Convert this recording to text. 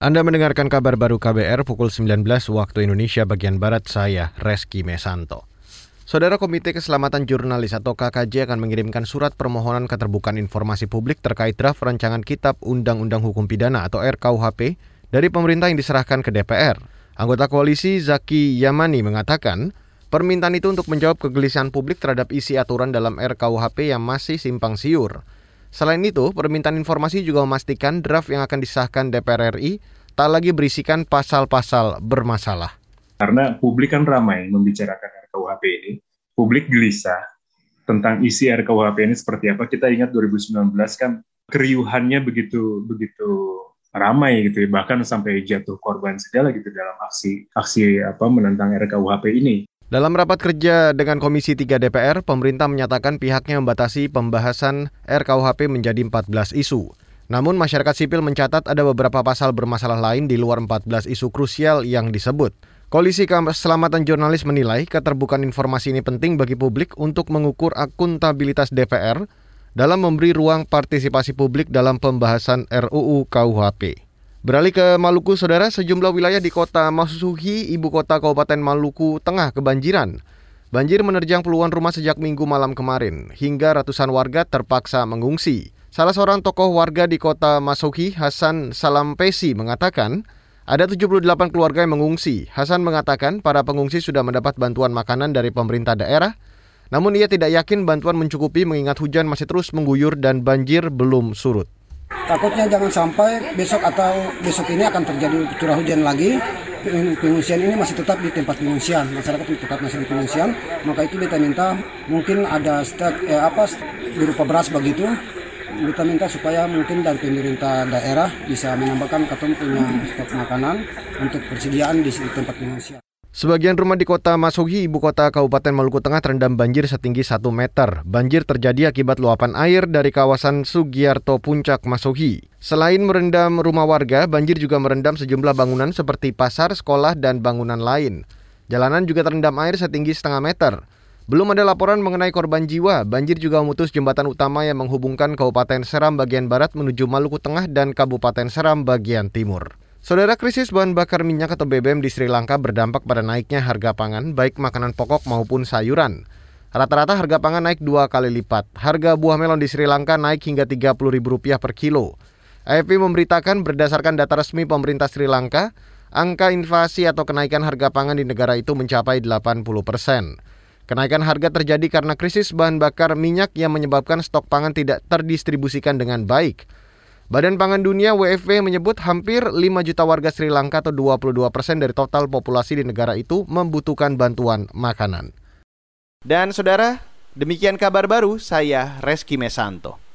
Anda mendengarkan kabar baru KBR pukul 19 waktu Indonesia bagian Barat, saya Reski Mesanto. Saudara Komite Keselamatan Jurnalis atau KKJ akan mengirimkan surat permohonan keterbukaan informasi publik terkait draft rancangan Kitab Undang-Undang Hukum Pidana atau RKUHP dari pemerintah yang diserahkan ke DPR. Anggota koalisi Zaki Yamani mengatakan, permintaan itu untuk menjawab kegelisahan publik terhadap isi aturan dalam RKUHP yang masih simpang siur. Selain itu, permintaan informasi juga memastikan draft yang akan disahkan DPR RI tak lagi berisikan pasal-pasal bermasalah. Karena publik kan ramai membicarakan RKUHP ini, publik gelisah tentang isi RKUHP ini seperti apa. Kita ingat 2019 kan keriuhannya begitu begitu ramai gitu ya, bahkan sampai jatuh korban segala gitu dalam aksi aksi apa menentang RKUHP ini. Dalam rapat kerja dengan Komisi 3 DPR, pemerintah menyatakan pihaknya membatasi pembahasan RKUHP menjadi 14 isu. Namun masyarakat sipil mencatat ada beberapa pasal bermasalah lain di luar 14 isu krusial yang disebut. Koalisi Keselamatan Jurnalis menilai keterbukaan informasi ini penting bagi publik untuk mengukur akuntabilitas DPR dalam memberi ruang partisipasi publik dalam pembahasan RUU KUHP. Beralih ke Maluku, saudara, sejumlah wilayah di kota Masuhi, ibu kota Kabupaten Maluku Tengah kebanjiran. Banjir menerjang puluhan rumah sejak minggu malam kemarin, hingga ratusan warga terpaksa mengungsi. Salah seorang tokoh warga di kota Masuhi, Hasan Salampesi, mengatakan, ada 78 keluarga yang mengungsi. Hasan mengatakan para pengungsi sudah mendapat bantuan makanan dari pemerintah daerah, namun ia tidak yakin bantuan mencukupi mengingat hujan masih terus mengguyur dan banjir belum surut. Takutnya jangan sampai besok atau besok ini akan terjadi curah hujan lagi. Pengungsian ini masih tetap di tempat pengungsian, masyarakat tetap masih di pengungsian. Maka itu kita minta mungkin ada stok eh, apa berupa beras begitu. Kita minta supaya mungkin dari pemerintah daerah bisa menambahkan katong punya stok makanan untuk persediaan di tempat pengungsian. Sebagian rumah di kota Masuhi, ibu kota Kabupaten Maluku Tengah terendam banjir setinggi 1 meter. Banjir terjadi akibat luapan air dari kawasan Sugiarto Puncak Masuhi. Selain merendam rumah warga, banjir juga merendam sejumlah bangunan seperti pasar, sekolah, dan bangunan lain. Jalanan juga terendam air setinggi setengah meter. Belum ada laporan mengenai korban jiwa. Banjir juga memutus jembatan utama yang menghubungkan Kabupaten Seram bagian barat menuju Maluku Tengah dan Kabupaten Seram bagian timur. Saudara krisis bahan bakar minyak atau BBM di Sri Lanka berdampak pada naiknya harga pangan baik makanan pokok maupun sayuran. Rata-rata harga pangan naik dua kali lipat. Harga buah melon di Sri Lanka naik hingga Rp30.000 per kilo. AFP memberitakan berdasarkan data resmi pemerintah Sri Lanka, angka inflasi atau kenaikan harga pangan di negara itu mencapai 80 persen. Kenaikan harga terjadi karena krisis bahan bakar minyak yang menyebabkan stok pangan tidak terdistribusikan dengan baik. Badan Pangan Dunia WFP menyebut hampir 5 juta warga Sri Lanka atau 22 persen dari total populasi di negara itu membutuhkan bantuan makanan. Dan saudara, demikian kabar baru saya Reski Mesanto.